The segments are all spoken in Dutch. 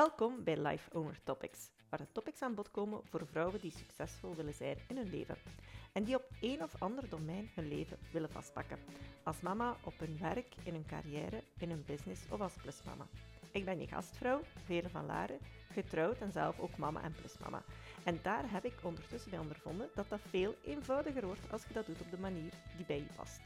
Welkom bij Life Owner Topics, waar de topics aan bod komen voor vrouwen die succesvol willen zijn in hun leven en die op een of ander domein hun leven willen vastpakken. Als mama, op hun werk, in hun carrière, in hun business of als plusmama. Ik ben je gastvrouw, Vere van Laren, getrouwd en zelf ook mama en plusmama. En daar heb ik ondertussen bij ondervonden dat dat veel eenvoudiger wordt als je dat doet op de manier die bij je past.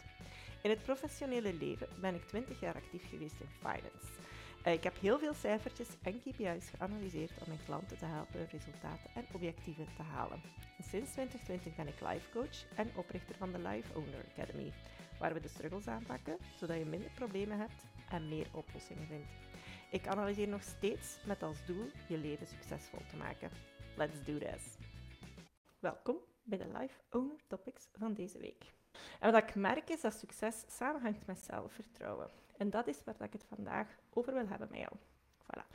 In het professionele leven ben ik 20 jaar actief geweest in finance. Eh, ik heb heel veel cijfertjes en KPI's geanalyseerd om mijn klanten te helpen resultaten en objectieven te halen. sinds 2020 ben ik life coach en oprichter van de Life Owner Academy, waar we de struggles aanpakken zodat je minder problemen hebt en meer oplossingen vindt. Ik analyseer nog steeds met als doel je leven succesvol te maken. Let's do this! Welkom bij de Life Owner Topics van deze week. En wat ik merk is dat succes samenhangt met zelfvertrouwen. En dat is waar ik het vandaag over wil hebben met jou. Voilà.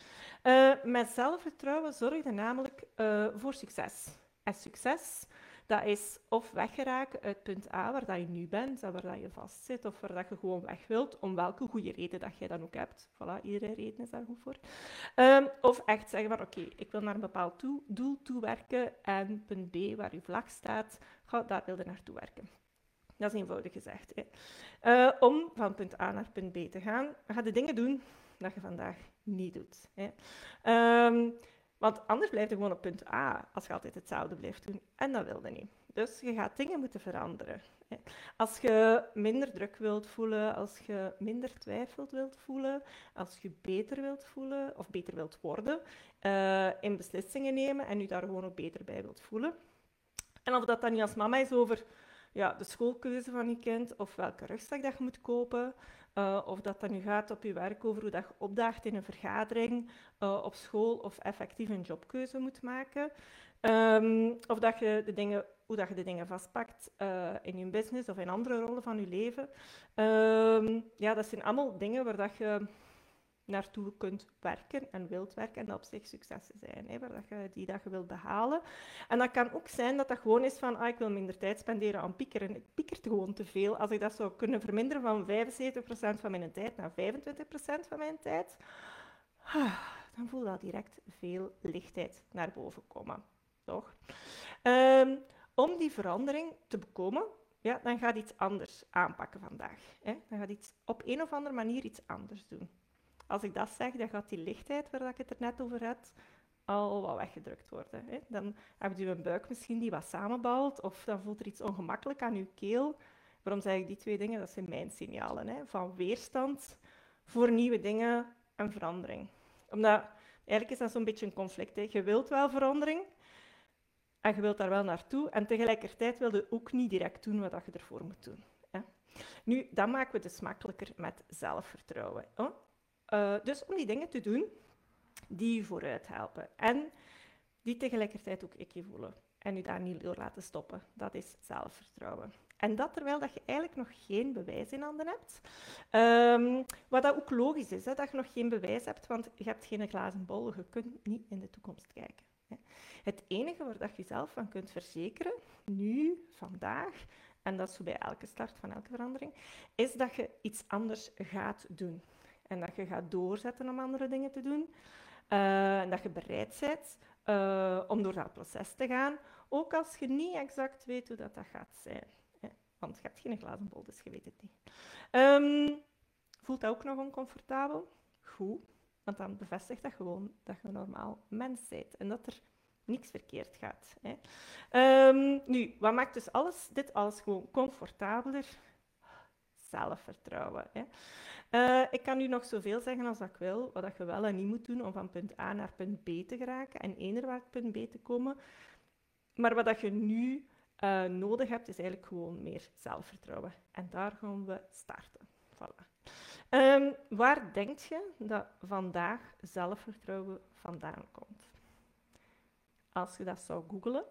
Uh, met zelfvertrouwen zorg je namelijk uh, voor succes. En succes, dat is of weggeraken uit punt A, waar dat je nu bent en waar dat je vastzit, of waar dat je gewoon weg wilt, om welke goede reden dat jij dan ook hebt. Voilà, iedere reden is daar goed voor. Um, of echt zeggen van, oké, ik wil naar een bepaald toe, doel toewerken en punt B, waar je vlag staat, ga, daar wil je naartoe werken. Dat is eenvoudig gezegd. Hè. Uh, om van punt A naar punt B te gaan, ga je dingen doen dat je vandaag niet doet. Hè. Um, want anders blijf je gewoon op punt A als je altijd hetzelfde blijft doen. En dat wilde niet. Dus je gaat dingen moeten veranderen. Hè. Als je minder druk wilt voelen, als je minder twijfel wilt voelen, als je beter wilt voelen of beter wilt worden uh, in beslissingen nemen en je daar gewoon ook beter bij wilt voelen. En of dat dan niet als mama is over ja, de schoolkeuze van je kind of welke rugzak dat je moet kopen. Uh, of dat dan nu gaat op je werk over hoe dat je opdaagt in een vergadering uh, op school of effectief een jobkeuze moet maken. Um, of dat je de dingen, hoe dat je de dingen vastpakt uh, in je business of in andere rollen van je leven. Um, ja, dat zijn allemaal dingen waar dat je naartoe kunt werken en wilt werken en dat op zich successen zijn, hè, waar dat je, die dat je wilt behalen. En dat kan ook zijn dat dat gewoon is van, ah, ik wil minder tijd spenderen aan piekeren. Ik piekert gewoon te veel. Als ik dat zou kunnen verminderen van 75% van mijn tijd naar 25% van mijn tijd, ah, dan voel dat direct veel lichtheid naar boven komen. Toch? Um, om die verandering te bekomen, ja, dan gaat iets anders aanpakken vandaag. Hè? Dan gaat iets op een of andere manier iets anders doen. Als ik dat zeg, dan gaat die lichtheid waar ik het er net over had, al wat weggedrukt worden. Hè. Dan heb je een buik misschien die wat samenbouwt, of dan voelt er iets ongemakkelijk aan je keel. Waarom zeg ik die twee dingen? Dat zijn mijn signalen. Hè, van weerstand voor nieuwe dingen en verandering. Omdat, eigenlijk is dat zo'n beetje een conflict. Hè. Je wilt wel verandering, en je wilt daar wel naartoe, en tegelijkertijd wil je ook niet direct doen wat je ervoor moet doen. Nu, dat maken we dus makkelijker met zelfvertrouwen. Uh, dus om die dingen te doen die je vooruit helpen. En die tegelijkertijd ook ik je voelen. En je daar niet door laten stoppen. Dat is zelfvertrouwen. En dat terwijl dat je eigenlijk nog geen bewijs in handen hebt. Um, wat dat ook logisch is, hè, dat je nog geen bewijs hebt, want je hebt geen glazen bol. Je kunt niet in de toekomst kijken. Hè. Het enige waar dat je jezelf van kunt verzekeren, nu, vandaag, en dat is zo bij elke start van elke verandering, is dat je iets anders gaat doen. En dat je gaat doorzetten om andere dingen te doen. Uh, en dat je bereid bent uh, om door dat proces te gaan, ook als je niet exact weet hoe dat, dat gaat zijn. Hè? Want je hebt geen glazen bol, dus je weet het niet. Um, voelt dat ook nog oncomfortabel? Goed, want dan bevestigt dat gewoon dat je een normaal mens bent en dat er niks verkeerd gaat. Hè? Um, nu, wat maakt dus alles, dit alles gewoon comfortabeler? Zelfvertrouwen. Hè? Uh, ik kan u nog zoveel zeggen als ik wil, wat je wel en niet moet doen om van punt A naar punt B te geraken en eender punt B te komen. Maar wat dat je nu uh, nodig hebt, is eigenlijk gewoon meer zelfvertrouwen. En daar gaan we starten. Voilà. Um, waar denk je dat vandaag zelfvertrouwen vandaan komt? Als je dat zou googlen,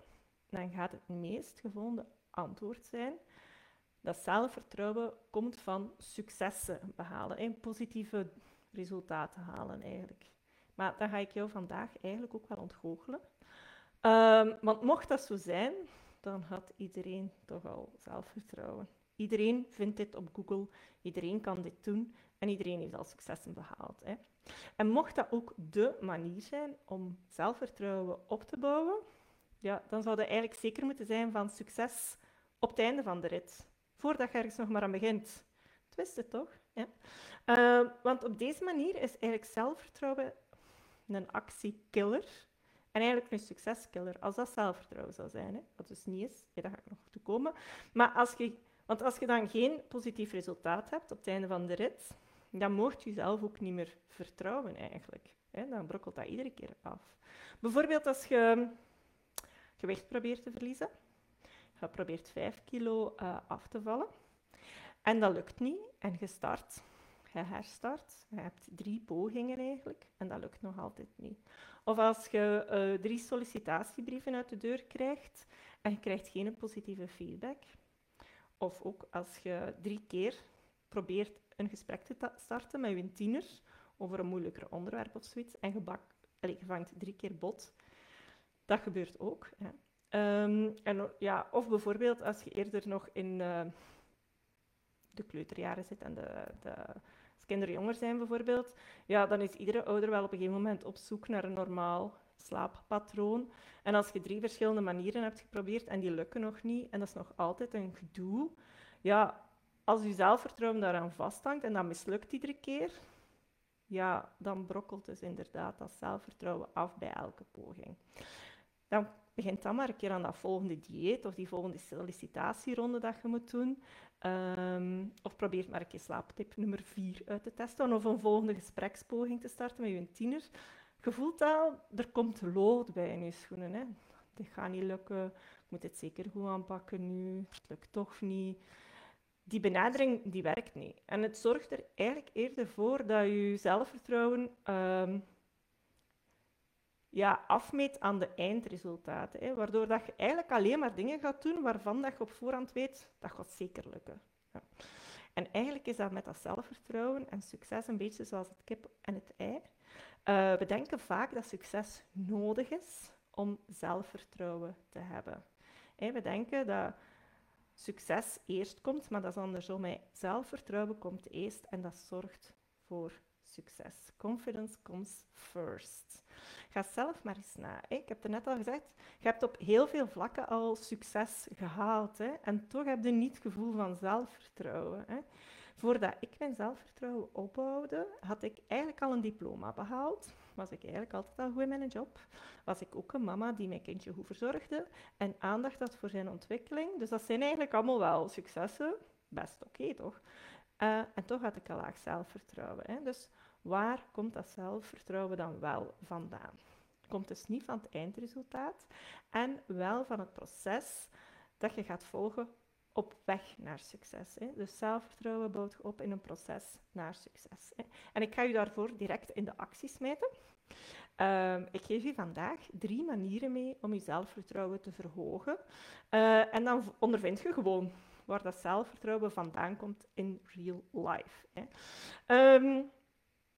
dan gaat het meest gevonden antwoord zijn dat zelfvertrouwen komt van successen behalen en positieve resultaten halen eigenlijk. Maar dat ga ik jou vandaag eigenlijk ook wel ontgoochelen. Um, want mocht dat zo zijn, dan had iedereen toch al zelfvertrouwen. Iedereen vindt dit op Google, iedereen kan dit doen en iedereen heeft al successen behaald. Hè. En mocht dat ook de manier zijn om zelfvertrouwen op te bouwen, ja, dan zou dat eigenlijk zeker moeten zijn van succes op het einde van de rit, voordat je ergens nog maar aan begint. Twist het toch? Ja. Uh, want op deze manier is eigenlijk zelfvertrouwen een actiekiller en eigenlijk een succeskiller, als dat zelfvertrouwen zou zijn. Hè. Wat dus niet is, ja, daar ga ik nog toe komen. Maar als je, want als je dan geen positief resultaat hebt op het einde van de rit, dan mocht je zelf ook niet meer vertrouwen eigenlijk. Hè. Dan brokkelt dat iedere keer af. Bijvoorbeeld als je gewicht probeert te verliezen. Je probeert 5 kilo uh, af te vallen. En dat lukt niet. En je start je herstart, je hebt drie pogingen eigenlijk en dat lukt nog altijd niet. Of als je uh, drie sollicitatiebrieven uit de deur krijgt en je krijgt geen positieve feedback. Of ook als je drie keer probeert een gesprek te starten met je tiener over een moeilijker onderwerp of zoiets en je, bak, allez, je vangt drie keer bot. Dat gebeurt ook. Hè. Um, en, ja, of bijvoorbeeld als je eerder nog in uh, de kleuterjaren zit en de, de kinderen jonger zijn bijvoorbeeld, ja, dan is iedere ouder wel op een gegeven moment op zoek naar een normaal slaappatroon. En als je drie verschillende manieren hebt geprobeerd en die lukken nog niet, en dat is nog altijd een gedoe, ja, als je zelfvertrouwen daaraan vasthangt en dat mislukt iedere keer, ja, dan brokkelt dus inderdaad dat zelfvertrouwen af bij elke poging. Dan begint dan maar een keer aan dat volgende dieet of die volgende sollicitatieronde dat je moet doen. Um, of probeer maar een keer slaaptip nummer 4 uit te testen. Of een volgende gesprekspoging te starten met je tiener. Je al, er komt lood bij in je schoenen. Hè. Dit gaat niet lukken, ik moet het zeker goed aanpakken nu, het lukt toch niet. Die benadering die werkt niet. En het zorgt er eigenlijk eerder voor dat je zelfvertrouwen um, ja, afmeet aan de eindresultaten. Hè, waardoor dat je eigenlijk alleen maar dingen gaat doen waarvan dat je op voorhand weet dat gaat zeker lukken. Ja. En eigenlijk is dat met dat zelfvertrouwen en succes een beetje zoals het kip en het ei. Uh, we denken vaak dat succes nodig is om zelfvertrouwen te hebben. We denken dat succes eerst komt, maar dat is andersom. Hè. Zelfvertrouwen komt eerst en dat zorgt voor succes. Confidence comes first. Ga zelf maar eens na. Ik heb het net al gezegd, je hebt op heel veel vlakken al succes gehaald. Hè. En toch heb je niet het gevoel van zelfvertrouwen. Hè. Voordat ik mijn zelfvertrouwen opbouwde, had ik eigenlijk al een diploma behaald. Was ik eigenlijk altijd al goed in mijn job. Was ik ook een mama die mijn kindje goed verzorgde en aandacht had voor zijn ontwikkeling. Dus dat zijn eigenlijk allemaal wel successen. Best oké, toch? Uh, en toch had ik al laag zelfvertrouwen. Hè. Dus waar komt dat zelfvertrouwen dan wel vandaan? Komt dus niet van het eindresultaat en wel van het proces dat je gaat volgen op weg naar succes. Hè. Dus zelfvertrouwen bouwt je op in een proces naar succes. Hè. En ik ga je daarvoor direct in de acties meten. Uh, ik geef je vandaag drie manieren mee om je zelfvertrouwen te verhogen. Uh, en dan ondervind je gewoon waar dat zelfvertrouwen vandaan komt in real life. Hè. Um,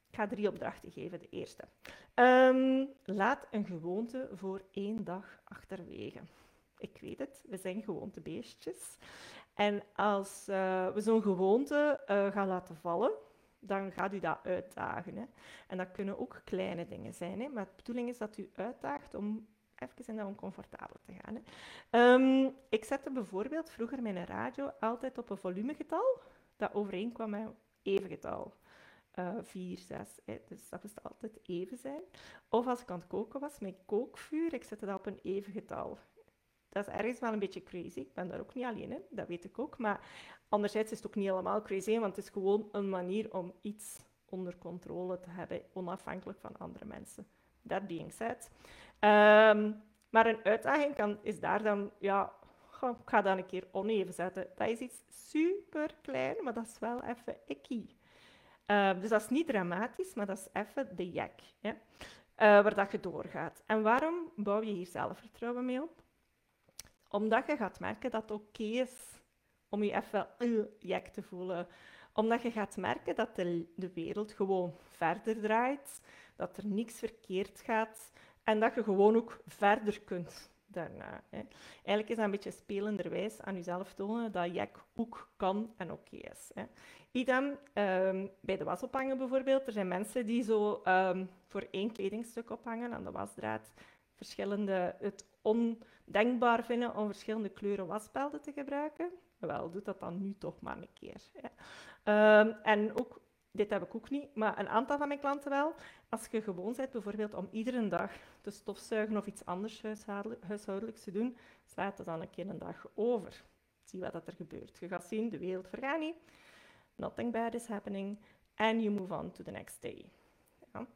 ik ga drie opdrachten geven. De eerste. Um, laat een gewoonte voor één dag achterwege. Ik weet het, we zijn gewoontebeestjes. En als uh, we zo'n gewoonte uh, gaan laten vallen, dan gaat u dat uitdagen. Hè. En dat kunnen ook kleine dingen zijn. Hè. Maar de bedoeling is dat u uitdaagt om even in dat oncomfortabel te gaan. Hè. Um, ik zette bijvoorbeeld vroeger mijn radio altijd op een volumegetal dat overeenkwam met een evengetal. Uh, vier, zes, dus dat moest altijd even zijn. Of als ik aan het koken was, mijn kookvuur, ik zette dat op een even getal. Dat is ergens wel een beetje crazy. Ik ben daar ook niet alleen in, dat weet ik ook. Maar anderzijds is het ook niet helemaal crazy, want het is gewoon een manier om iets onder controle te hebben, onafhankelijk van andere mensen. That being said. Um, maar een uitdaging kan, is daar dan, ja, ik ga dat een keer oneven zetten. Dat is iets super klein, maar dat is wel even icky. Uh, dus dat is niet dramatisch, maar dat is even de jack. Ja? Uh, waar dat je doorgaat. En waarom bouw je hier zelfvertrouwen mee op? Omdat je gaat merken dat het oké is om je even uh, jack te voelen. Omdat je gaat merken dat de, de wereld gewoon verder draait, dat er niks verkeerd gaat en dat je gewoon ook verder kunt daarna. Hè. Eigenlijk is dat een beetje spelenderwijs aan jezelf tonen dat je ook kan en oké is. Hè. Idem, ehm, bij de was ophangen bijvoorbeeld. Er zijn mensen die zo ehm, voor één kledingstuk ophangen aan de wasdraad verschillende, het ondenkbaar vinden om verschillende kleuren wasbelden te gebruiken. Wel, doe dat dan nu toch maar een keer. Hè. Ehm, en ook dit heb ik ook niet, maar een aantal van mijn klanten wel. Als je gewoon bent bijvoorbeeld om iedere dag te stofzuigen of iets anders huishoudelijks te doen, slaat het dan een keer een dag over. Zie wat er gebeurt. Je gaat zien, de wereld vergaat niet. Nothing bad is happening. And you move on to the next day. Ja.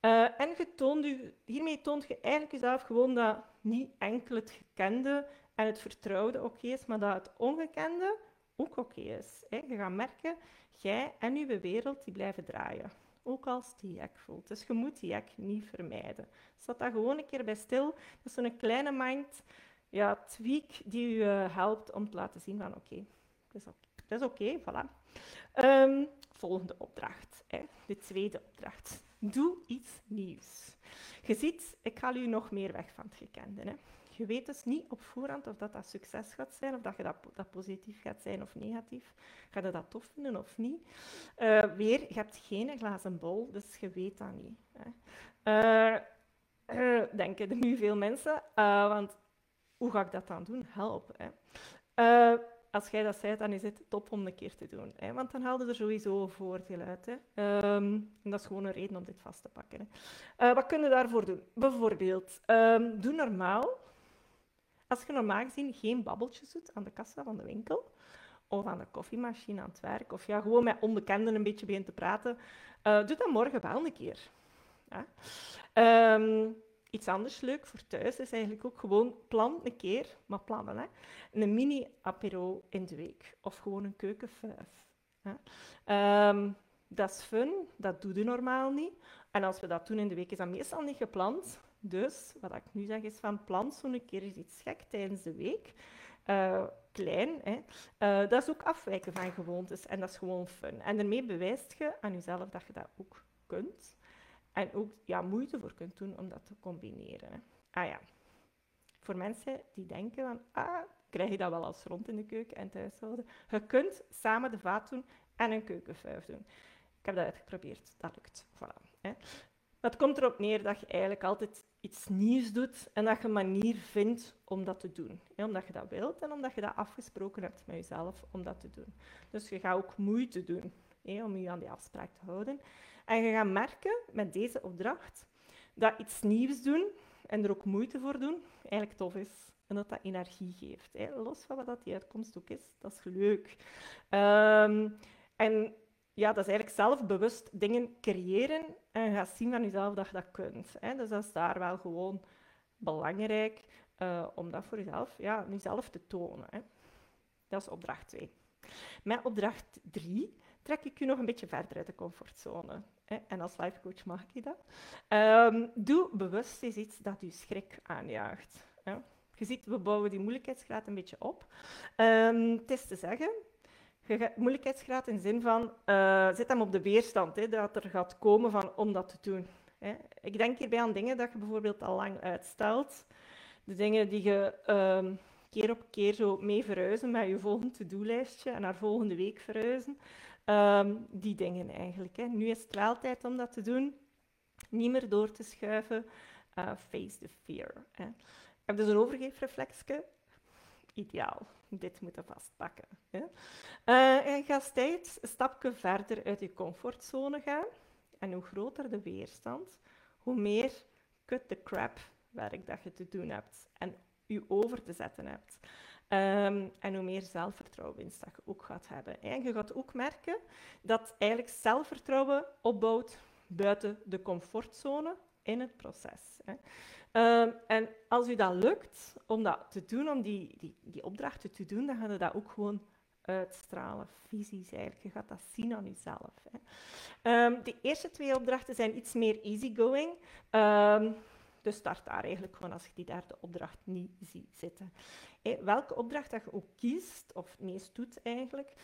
Uh, en u, hiermee toont je eigenlijk jezelf gewoon dat niet enkel het gekende en het vertrouwde oké is, maar dat het ongekende ook oké is. Je gaat merken, jij en je wereld die blijven draaien. Ook als die jek voelt. Dus je moet die jek niet vermijden. Zat daar gewoon een keer bij stil. Dat is zo'n kleine mind ja, tweak die je uh, helpt om te laten zien van oké, dat is oké, voilà. Um, volgende opdracht, hè. de tweede opdracht. Doe iets nieuws. Je ziet, ik haal u nog meer weg van het gekende. Hè. Je weet dus niet op voorhand of dat, dat succes gaat zijn, of dat, je dat, dat positief gaat zijn of negatief. Ga je dat tof vinden of niet? Uh, weer, je hebt geen glazen bol, dus je weet dat niet. Hè. Uh, uh, denken er nu veel mensen, want hoe ga ik dat dan doen? Help. Hè. als jij dat zei, dan is het top om een keer te doen. Hè? Want dan haalde er sowieso een voordeel uit. Hè? Um, en dat is gewoon een reden om dit vast te pakken. Wat kun je daarvoor doen? Bijvoorbeeld, um, doe normaal als je normaal gezien geen babbeltjes doet aan de kassa van de winkel, of aan de koffiemachine aan het werk, of ja, gewoon met onbekenden een beetje begint te praten, uh, doe dat morgen wel een keer. Ja. Um, iets anders leuk voor thuis is eigenlijk ook gewoon plan een keer, maar plannen, hè, een mini-apero in de week. Of gewoon een keukenvijf. Um, dat is fun, dat doe je normaal niet. En als we dat doen in de week, is dat meestal niet gepland. Dus wat ik nu zeg is van plan zo'n keer iets gek tijdens de week. Uh, klein, hè. Uh, dat is ook afwijken van gewoontes en dat is gewoon fun. En daarmee bewijst je aan jezelf dat je dat ook kunt. En ook ja, moeite voor kunt doen om dat te combineren. Hè. Ah ja, voor mensen die denken van, ah, krijg je dat wel als rond in de keuken en thuishouden. Je kunt samen de vaat doen en een keukenvuif doen. Ik heb dat uitgeprobeerd, dat lukt. Voilà. Hè. Dat komt erop neer dat je eigenlijk altijd iets nieuws doet en dat je een manier vindt om dat te doen. Omdat je dat wilt en omdat je dat afgesproken hebt met jezelf om dat te doen. Dus je gaat ook moeite doen om je aan die afspraak te houden. En je gaat merken met deze opdracht dat iets nieuws doen en er ook moeite voor doen eigenlijk tof is. En dat dat energie geeft. Los van wat die uitkomst ook is. Dat is leuk. Um, en ja, dat is eigenlijk zelfbewust dingen creëren en gaat zien van jezelf dat je dat kunt. Hè. Dus dat is daar wel gewoon belangrijk uh, om dat voor jezelf, ja, jezelf te tonen. Hè. Dat is opdracht 2. Met opdracht 3 trek ik je nog een beetje verder uit de comfortzone. Hè. En als lifecoach mag ik dat. Um, doe bewust iets dat je schrik aanjaagt. Hè. Je ziet, we bouwen die moeilijkheidsgraad een beetje op. Um, het is te zeggen, moeilijkheidsgraad in de zin van, uh, zet hem op de weerstand, hè, dat er gaat komen van, om dat te doen. Hè. Ik denk hierbij aan dingen dat je bijvoorbeeld al lang uitstelt. De dingen die je um, keer op keer zo mee verhuizen met je volgende to-do-lijstje en naar volgende week verhuizen. Um, die dingen eigenlijk. Hè. Nu is het wel tijd om dat te doen. Niet meer door te schuiven. Uh, face the fear. Ik heb dus een overgeefreflexje. Ideaal dit moeten vastpakken. Hè. Uh, en ga steeds een stapje verder uit je comfortzone gaan. En hoe groter de weerstand, hoe meer cut the crap werk dat je te doen hebt en je over te zetten hebt. Um, en hoe meer zelfvertrouwen je ook gaat hebben. En je gaat ook merken dat eigenlijk zelfvertrouwen opbouwt buiten de comfortzone in het proces. Hè. Um, en als u dat lukt om dat te doen, om die, die, die opdrachten te doen, dan gaat u dat ook gewoon uitstralen, fysisch eigenlijk. Je gaat dat zien aan jezelf. Hè. Um, de eerste twee opdrachten zijn iets meer easygoing. Um, dus start daar eigenlijk gewoon als je die derde opdracht niet ziet zitten. Welke opdracht dat je ook kiest, of meest doet eigenlijk,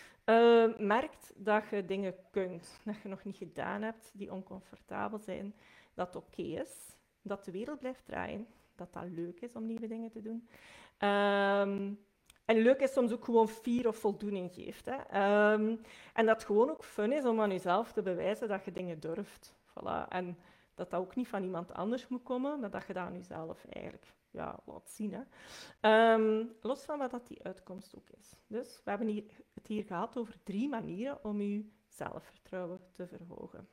merkt dat je dingen kunt, dat je nog niet gedaan hebt, die oncomfortabel zijn, dat oké is dat de wereld blijft draaien. Dat dat leuk is om nieuwe dingen te doen. Ehm, en leuk is soms ook gewoon vier of voldoening geeft. Hè. Ehm, en dat het gewoon ook fun is om aan jezelf te bewijzen dat je dingen durft. Voilà. En dat dat ook niet van iemand anders moet komen, maar dat je dat aan jezelf eigenlijk ja, laat zien. Hè. Ehm, los van wat dat die uitkomst ook is. Dus we hebben hier, het hier gehad over drie manieren om je zelfvertrouwen te verhogen.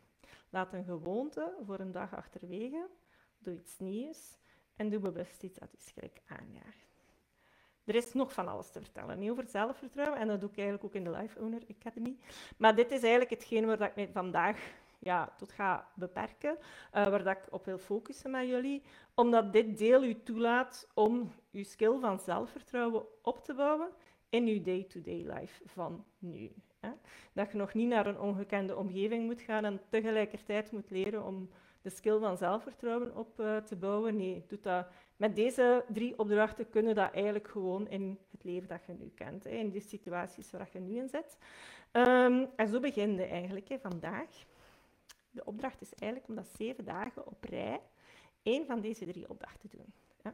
Laat een gewoonte voor een dag achterwege, doe iets nieuws en doe bewust iets dat je schrik aanjaagt. Er is nog van alles te vertellen niet over zelfvertrouwen en dat doe ik eigenlijk ook in de Life Owner Academy. Maar dit is eigenlijk hetgeen waar ik me vandaag ja, tot ga beperken, uh, waar dat ik op wil focussen met jullie, omdat dit deel u toelaat om uw skill van zelfvertrouwen op te bouwen in uw day-to-day life van nu. Dat je nog niet naar een ongekende omgeving moet gaan en tegelijkertijd moet leren om de skill van zelfvertrouwen op uh, te bouwen. Nee, doe dat. Met deze drie opdrachten kunnen dat eigenlijk gewoon in het leven dat je nu kent, hè, in die situaties waar je nu in zit. Um, en zo begin je eigenlijk hè, vandaag. De opdracht is eigenlijk om dat zeven dagen op rij één van deze drie opdrachten te doen. Ja.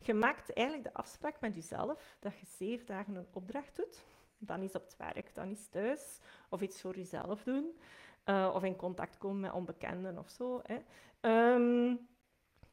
Je maakt eigenlijk de afspraak met jezelf dat je zeven dagen een opdracht doet. Dan is op het werk, dan is thuis, of iets voor jezelf doen. Uh, of in contact komen met onbekenden of zo. Hè. Um,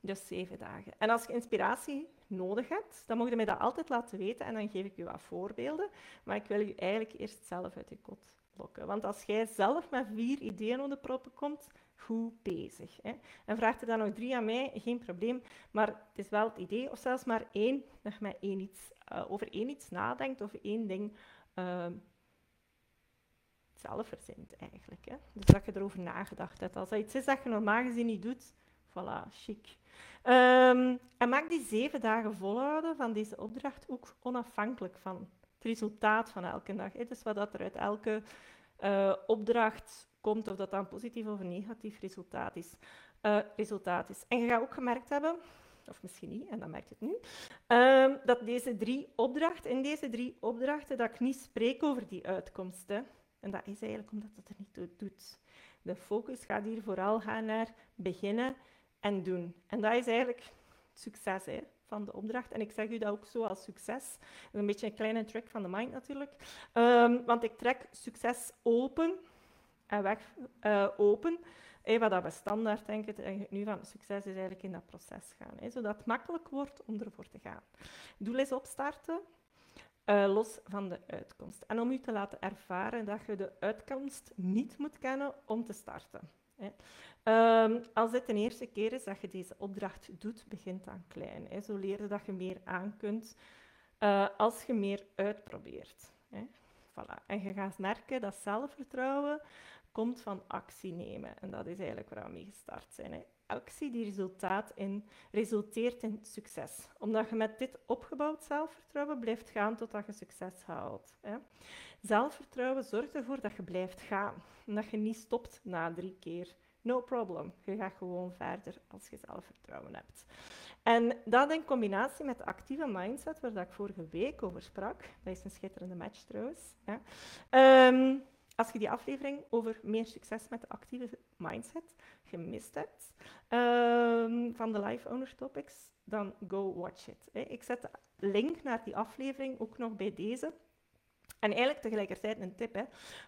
dus zeven dagen. En als je inspiratie nodig hebt, dan mag je mij dat altijd laten weten en dan geef ik je wat voorbeelden. Maar ik wil je eigenlijk eerst zelf uit je kot lokken. Want als jij zelf met vier ideeën onder de proppen komt, goed bezig. Hè. En vraagt er dan nog drie aan mij, geen probleem. Maar het is wel het idee, of zelfs maar één, dat je één iets, uh, over één iets nadenkt of één ding uh, zelf verzint eigenlijk. Hè. Dus dat je erover nagedacht hebt. Als dat iets is dat je normaal gezien niet doet, voilà, chic. Um, en maak die zeven dagen volhouden van deze opdracht ook onafhankelijk van het resultaat van elke dag. Hè. Dus wat er uit elke uh, opdracht komt, of dat dan positief of negatief resultaat is. Uh, resultaat is. En je gaat ook gemerkt hebben, of misschien niet, en dan merk je het nu, uh, dat deze drie opdrachten, in deze drie opdrachten, dat ik niet spreek over die uitkomsten. En dat is eigenlijk omdat het er niet toe doet. De focus gaat hier vooral gaan naar beginnen en doen. En dat is eigenlijk succes hè, van de opdracht. En ik zeg u dat ook zo als succes. Dat is een beetje een kleine trick van de mind natuurlijk. Um, want ik trek succes open en weg uh, open. Hey, wat we standaard denken nu van succes is eigenlijk in dat proces gaan. Hè, zodat het makkelijk wordt om ervoor te gaan. Doel is opstarten, uh, los van de uitkomst. En om u te laten ervaren dat je de uitkomst niet moet kennen om te starten. Hè. Um, als dit de eerste keer is dat je deze opdracht doet, begint dan klein. Hè. Zo leer je dat je meer aan kunt uh, als je meer uitprobeert. Hè. Voilà. En je gaat merken dat zelfvertrouwen komt van actie nemen. En dat is eigenlijk waar we mee gestart zijn. Hè. Actie die resultaat in, resulteert in succes. Omdat je met dit opgebouwd zelfvertrouwen blijft gaan totdat je succes haalt. Hè. Zelfvertrouwen zorgt ervoor dat je blijft gaan. En dat je niet stopt na drie keer. No problem. Je gaat gewoon verder als je zelfvertrouwen hebt. En dat in combinatie met de actieve mindset, waar dat ik vorige week over sprak, dat is een schitterende match trouwens. Um, als je die aflevering over meer succes met de actieve mindset gemist hebt um, van de Life Owner Topics, dan go watch it. Hè. Ik zet de link naar die aflevering ook nog bij deze. En eigenlijk tegelijkertijd een tip. Hè.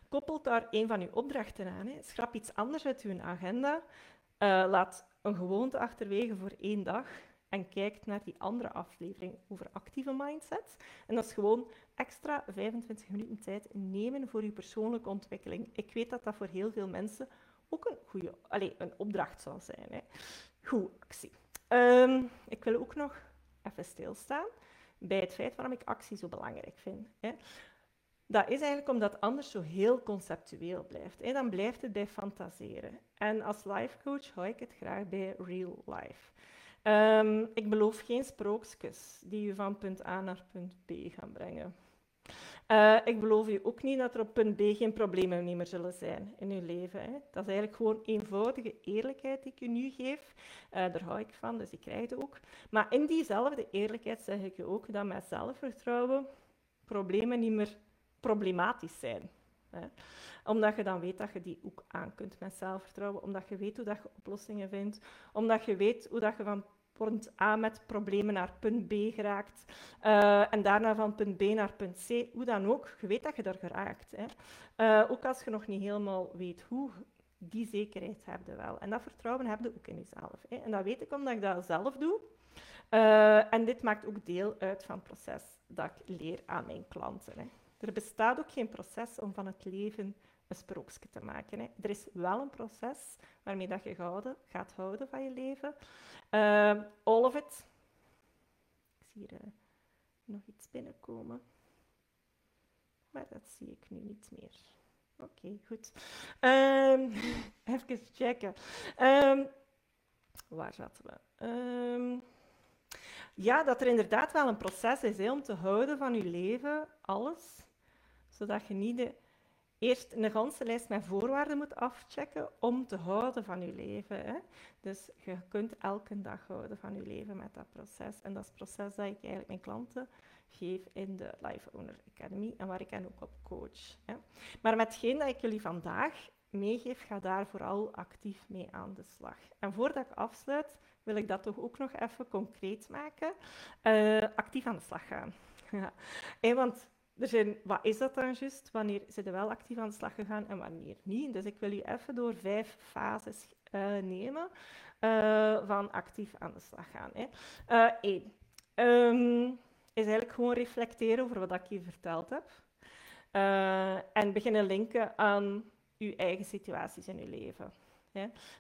Koppelt daar een van uw opdrachten aan. Hè. Schrap iets anders uit uw agenda. Uh, laat een gewoonte achterwege voor één dag en kijkt naar die andere aflevering over actieve mindset. En dat is gewoon extra 25 minuten tijd nemen voor je persoonlijke ontwikkeling. Ik weet dat dat voor heel veel mensen ook een, goede, allez, een opdracht zal zijn. Hè. Goed, actie. Um, ik wil ook nog even stilstaan bij het feit waarom ik actie zo belangrijk vind. Hè. Dat is eigenlijk omdat anders zo heel conceptueel blijft. Dan blijft het bij fantaseren. En als life coach hou ik het graag bij real life. Um, ik beloof geen sprookjes die je van punt A naar punt B gaan brengen. Uh, ik beloof je ook niet dat er op punt B geen problemen meer zullen zijn in je leven. Hè. Dat is eigenlijk gewoon eenvoudige eerlijkheid die ik je nu geef. Uh, daar hou ik van, dus ik krijg het ook. Maar in diezelfde eerlijkheid zeg ik je ook dat met zelfvertrouwen problemen niet meer problematisch zijn. Hè. Omdat je dan weet dat je die ook aan kunt met zelfvertrouwen, omdat je weet hoe dat je oplossingen vindt, omdat je weet hoe dat je van punt A met problemen naar punt B geraakt uh, en daarna van punt B naar punt C, hoe dan ook, je weet dat je daar geraakt. Hè. Uh, ook als je nog niet helemaal weet hoe, die zekerheid heb je wel. En dat vertrouwen heb je ook in jezelf. Hè. En dat weet ik omdat ik dat zelf doe. Uh, en dit maakt ook deel uit van het proces dat ik leer aan mijn klanten. Hè. Er bestaat ook geen proces om van het leven een sprookje te maken. Hè. Er is wel een proces waarmee dat je houden, gaat houden van je leven. Uh, all of it. Ik zie hier uh, nog iets binnenkomen. Maar dat zie ik nu niet meer. Oké, goed. Um, even checken. Um, waar zaten we? Ja, dat er inderdaad wel een proces is om te houden van je leven, alles, zodat je niet de, eerst een ganse lijst met voorwaarden moet afchecken om te houden van je leven. Hè. Dus je kunt elke dag houden van je leven met dat proces. En dat is het proces dat ik eigenlijk mijn klanten geef in de Life Owner Academy en waar ik hen ook op coach. Hè. Maar met hetgeen dat ik jullie vandaag meegeef, ga daar vooral actief mee aan de slag. En voordat ik afsluit, wil ik dat toch ook nog even concreet maken. Uh, actief aan de slag gaan. ja. Want er wat is dat dan juist? Wanneer zijn wel actief aan de slag gegaan en wanneer niet? Dus ik wil je even door vijf fases uh, nemen uh, van actief aan de slag gaan. Eén. Um, is eigenlijk gewoon reflecteren over wat ik je verteld heb. en beginnen linken aan je eigen situaties in je leven.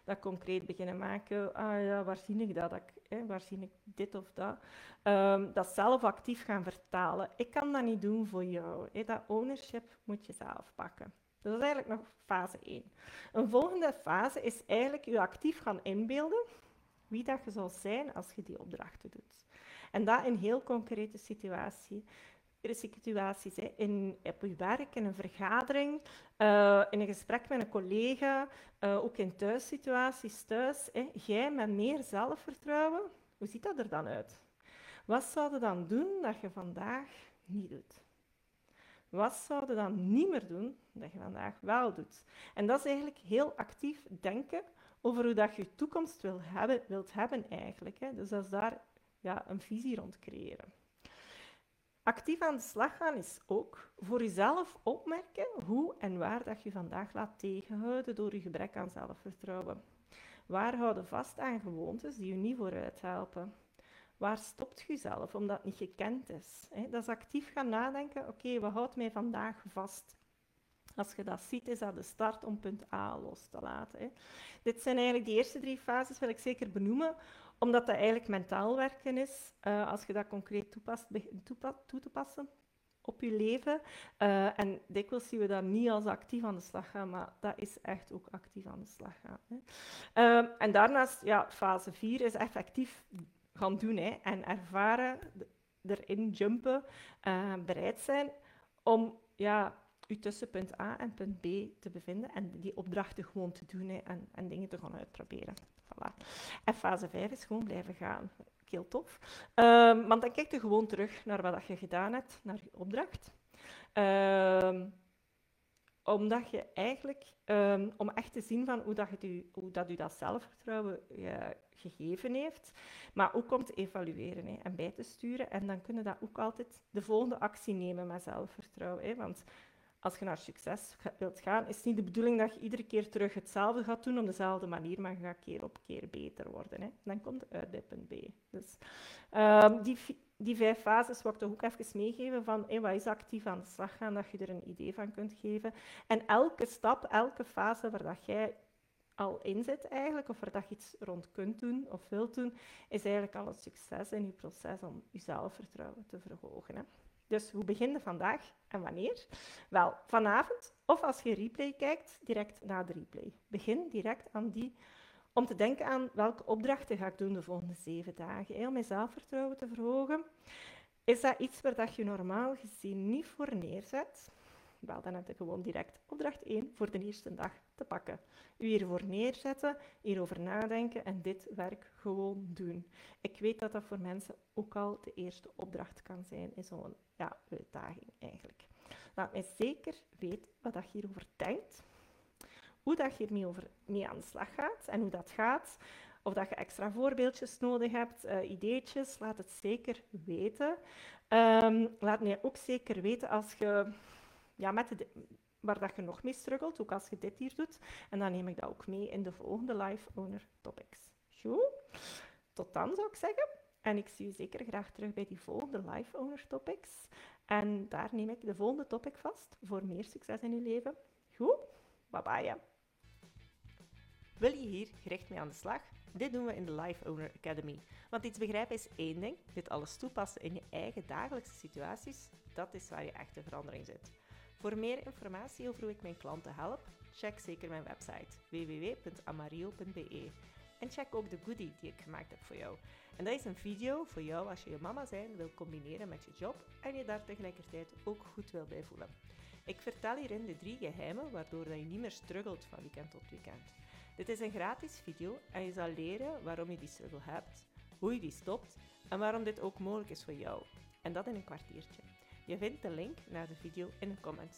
Dat concreet beginnen maken. Ah ja, waar zie ik dat? hè, waar zie ik dit of dat? Um, dat zelf actief gaan vertalen. Ik kan dat niet doen voor jou. Hè. Dat ownership moet je zelf pakken. Dus dat is eigenlijk nog fase 1. Een volgende fase is eigenlijk je actief gaan inbeelden wie dat je zal zijn als je die opdrachten doet. En dat in heel concrete situatie situaties. Hè. In, op je werk, in een vergadering, uh, in een gesprek met een collega, uh, ook in thuissituaties thuis. Hè. Jij met meer zelfvertrouwen, hoe ziet dat er dan uit? Wat zou je dan doen dat je vandaag niet doet? Wat zou je dan niet meer doen dat je vandaag wel doet? En dat is eigenlijk heel actief denken over hoe dat je je toekomst wil hebben, wilt hebben eigenlijk. Hè. Dus dat is daar ja, een visie rond creëren. Actief aan de slag gaan is ook voor jezelf opmerken hoe en waar dat je vandaag laat tegenhouden door je gebrek aan zelfvertrouwen. Waar houden vast aan gewoontes die je niet vooruit helpen? Waar stopt je jezelf omdat het niet gekend is? Dat is actief gaan nadenken, oké, wat houdt mij vandaag vast? Als je dat ziet, is dat de start om punt A los te laten. Dit zijn eigenlijk de eerste drie fases, wil ik zeker benoemen, omdat dat eigenlijk mentaal werken is, uh, als je dat concreet toepast, toepa toe te passen op je leven. Uh, en dikwijls zien we dat niet als actief aan de slag gaan, maar dat is echt ook actief aan de slag gaan. Hè. Uh, en daarnaast, ja, fase 4 is effectief gaan doen hè, en ervaren, erin jumpen, uh, bereid zijn om ja, tussen punt A en punt B te bevinden en die opdrachten gewoon te doen hè, en, en dingen te gaan uitproberen. En fase 5 is gewoon blijven gaan. Heel tof. Um, want dan kijk je gewoon terug naar wat je gedaan hebt, naar je opdracht. Um, omdat je eigenlijk, um, om echt te zien van hoe, dat je, hoe dat dat zelfvertrouwen uh, gegeven heeft, maar ook om te evalueren hè, en bij te sturen. En dan kunnen dat ook altijd de volgende actie nemen met zelfvertrouwen. Hè, want als je naar succes wilt gaan, is het niet de bedoeling dat je iedere keer terug hetzelfde gaat doen op dezelfde manier, maar je gaat keer op keer beter worden. Hè. Dan komt het uit bij punt B. Dus, um, die, die vijf fases wil ik toch ook even meegeven van hey, wat is actief aan de slag gaan, dat je er een idee van kunt geven. En elke stap, elke fase waar dat jij al in zit eigenlijk, of waar dat je iets rond kunt doen of wilt doen, is eigenlijk al een succes in je proces om je zelfvertrouwen te verhogen. Hè. Dus hoe begin je vandaag en wanneer? Wel, vanavond of als je replay kijkt, direct na de replay. Begin direct aan die, om te denken aan welke opdrachten ga ik doen de volgende zeven dagen. om mijn zelfvertrouwen te verhogen. Is dat iets waar dat je normaal gezien niet voor neerzet? Wel, dan heb je gewoon direct opdracht 1 voor de eerste dag pakken. U hiervoor neerzetten, hierover nadenken en dit werk gewoon doen. Ik weet dat dat voor mensen ook al de eerste opdracht kan zijn in zo'n ja, uitdaging eigenlijk. Laat mij zeker weten wat je hierover denkt, hoe dat je hiermee over, mee aan de slag gaat en hoe dat gaat. Of dat je extra voorbeeldjes nodig hebt, uh, ideetjes, laat het zeker weten. Um, laat mij ook zeker weten als je ja, met de, waar dat je nog mee struggelt, ook als je dit hier doet. En dan neem ik dat ook mee in de volgende Life Owner Topics. Goed? Tot dan zou ik zeggen. En ik zie je zeker graag terug bij die volgende Life Owner Topics. En daar neem ik de volgende topic vast voor meer succes in je leven. Goed? Bye bye. Wil je hier gericht mee aan de slag? Dit doen we in de Life Owner Academy. Want iets begrijpen is één ding, dit alles toepassen in je eigen dagelijkse situaties, dat is waar je echte verandering zit. Voor meer informatie over hoe ik mijn klanten help, check zeker mijn website www.amario.be. En check ook de goodie die ik gemaakt heb voor jou. En dat is een video voor jou als je je mama zijn wil combineren met je job en je daar tegelijkertijd ook goed wil bij voelen. Ik vertel hierin de drie geheimen waardoor je niet meer struggelt van weekend tot weekend. Dit is een gratis video en je zal leren waarom je die struggle hebt, hoe je die stopt en waarom dit ook mogelijk is voor jou. En dat in een kwartiertje. Je vindt de link naar de video in de comments.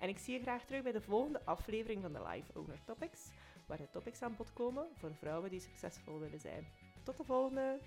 En ik zie je graag terug bij de volgende aflevering van de Live Owner Topics, waar de topics aan bod komen voor vrouwen die succesvol willen zijn. Tot de volgende!